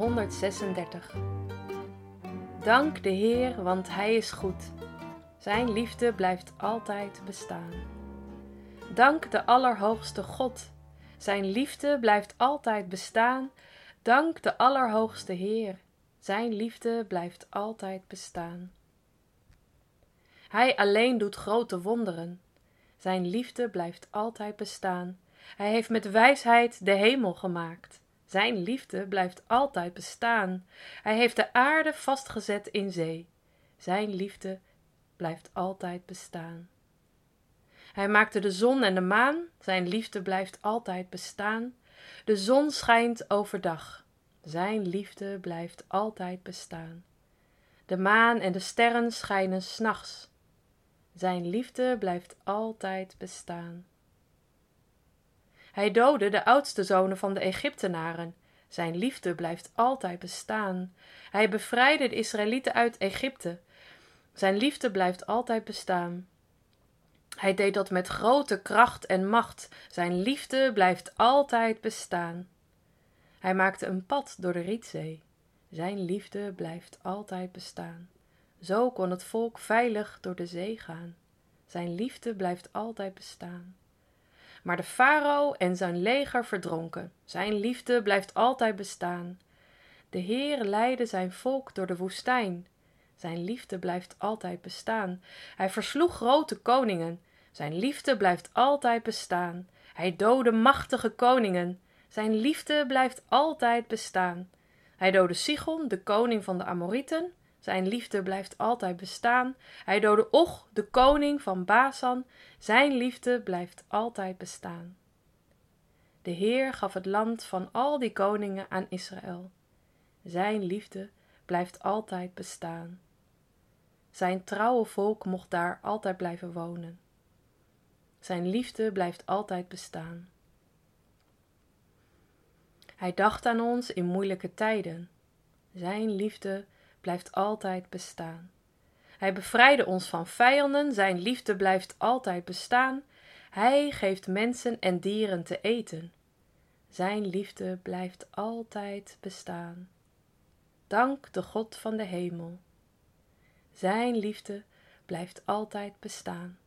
Psalm 136. Dank de Heer, want Hij is goed. Zijn liefde blijft altijd bestaan. Dank de Allerhoogste God. Zijn liefde blijft altijd bestaan. Dank de Allerhoogste Heer. Zijn liefde blijft altijd bestaan. Hij alleen doet grote wonderen. Zijn liefde blijft altijd bestaan. Hij heeft met wijsheid de hemel gemaakt. Zijn liefde blijft altijd bestaan. Hij heeft de aarde vastgezet in zee. Zijn liefde blijft altijd bestaan. Hij maakte de zon en de maan. Zijn liefde blijft altijd bestaan. De zon schijnt overdag. Zijn liefde blijft altijd bestaan. De maan en de sterren schijnen s'nachts. Zijn liefde blijft altijd bestaan. Hij doodde de oudste zonen van de Egyptenaren. Zijn liefde blijft altijd bestaan. Hij bevrijdde de Israëlieten uit Egypte. Zijn liefde blijft altijd bestaan. Hij deed dat met grote kracht en macht. Zijn liefde blijft altijd bestaan. Hij maakte een pad door de Rietzee. Zijn liefde blijft altijd bestaan. Zo kon het volk veilig door de zee gaan. Zijn liefde blijft altijd bestaan. Maar de farao en zijn leger verdronken. Zijn liefde blijft altijd bestaan. De Heer leidde zijn volk door de woestijn. Zijn liefde blijft altijd bestaan. Hij versloeg grote koningen. Zijn liefde blijft altijd bestaan. Hij doodde machtige koningen. Zijn liefde blijft altijd bestaan. Hij doodde Sigon, de koning van de Amorieten. Zijn liefde blijft altijd bestaan. Hij doodde Och, de koning van Basan. Zijn liefde blijft altijd bestaan. De Heer gaf het land van al die koningen aan Israël. Zijn liefde blijft altijd bestaan. Zijn trouwe volk mocht daar altijd blijven wonen. Zijn liefde blijft altijd bestaan. Hij dacht aan ons in moeilijke tijden. Zijn liefde blijft altijd bestaan. Hij bevrijdde ons van vijanden, zijn liefde blijft altijd bestaan. Hij geeft mensen en dieren te eten. Zijn liefde blijft altijd bestaan. Dank de God van de hemel. Zijn liefde blijft altijd bestaan.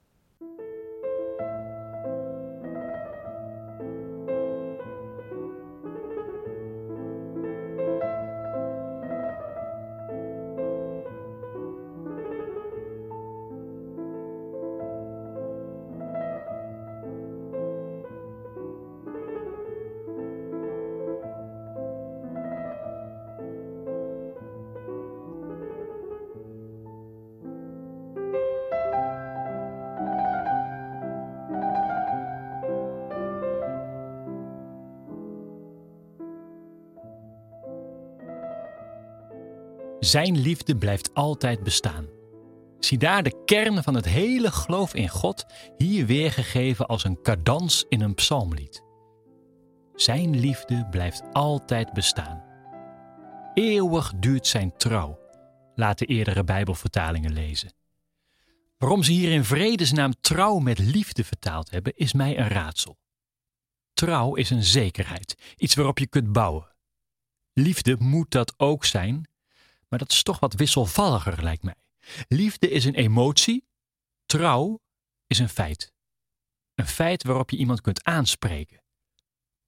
Zijn liefde blijft altijd bestaan. Zie daar de kern van het hele geloof in God hier weergegeven als een cadans in een psalmlied. Zijn liefde blijft altijd bestaan. Eeuwig duurt zijn trouw, laten eerdere Bijbelvertalingen lezen. Waarom ze hier in vredesnaam trouw met liefde vertaald hebben, is mij een raadsel. Trouw is een zekerheid, iets waarop je kunt bouwen. Liefde moet dat ook zijn, maar dat is toch wat wisselvalliger, lijkt mij. Liefde is een emotie, trouw is een feit. Een feit waarop je iemand kunt aanspreken.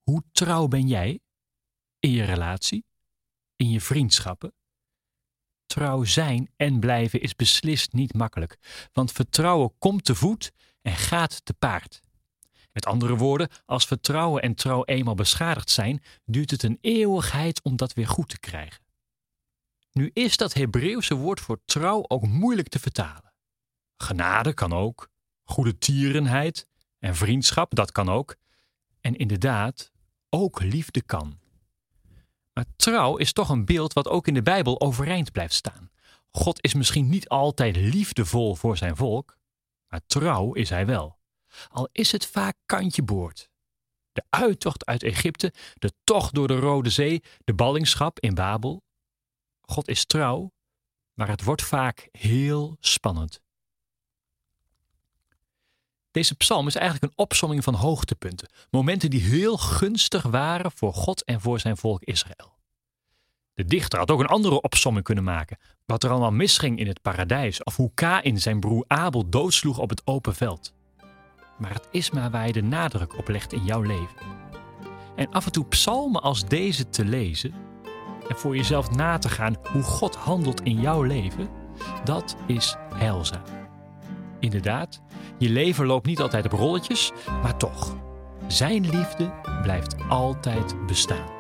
Hoe trouw ben jij in je relatie, in je vriendschappen? Trouw zijn en blijven is beslist niet makkelijk, want vertrouwen komt te voet en gaat te paard. Met andere woorden, als vertrouwen en trouw eenmaal beschadigd zijn, duurt het een eeuwigheid om dat weer goed te krijgen. Nu is dat Hebreeuwse woord voor trouw ook moeilijk te vertalen. Genade kan ook, goede tierenheid en vriendschap, dat kan ook. En inderdaad, ook liefde kan. Maar trouw is toch een beeld wat ook in de Bijbel overeind blijft staan. God is misschien niet altijd liefdevol voor zijn volk, maar trouw is hij wel. Al is het vaak kantje boord. De uittocht uit Egypte, de tocht door de Rode Zee, de ballingschap in Babel, God is trouw, maar het wordt vaak heel spannend. Deze psalm is eigenlijk een opsomming van hoogtepunten, momenten die heel gunstig waren voor God en voor zijn volk Israël. De dichter had ook een andere opsomming kunnen maken. Wat er allemaal misging in het paradijs. Of hoe Kain zijn broer Abel doodsloeg op het open veld. Maar het is maar waar je de nadruk op legt in jouw leven. En af en toe psalmen als deze te lezen. En voor jezelf na te gaan hoe God handelt in jouw leven. Dat is heilzaam. Inderdaad, je leven loopt niet altijd op rolletjes, maar toch. Zijn liefde blijft altijd bestaan.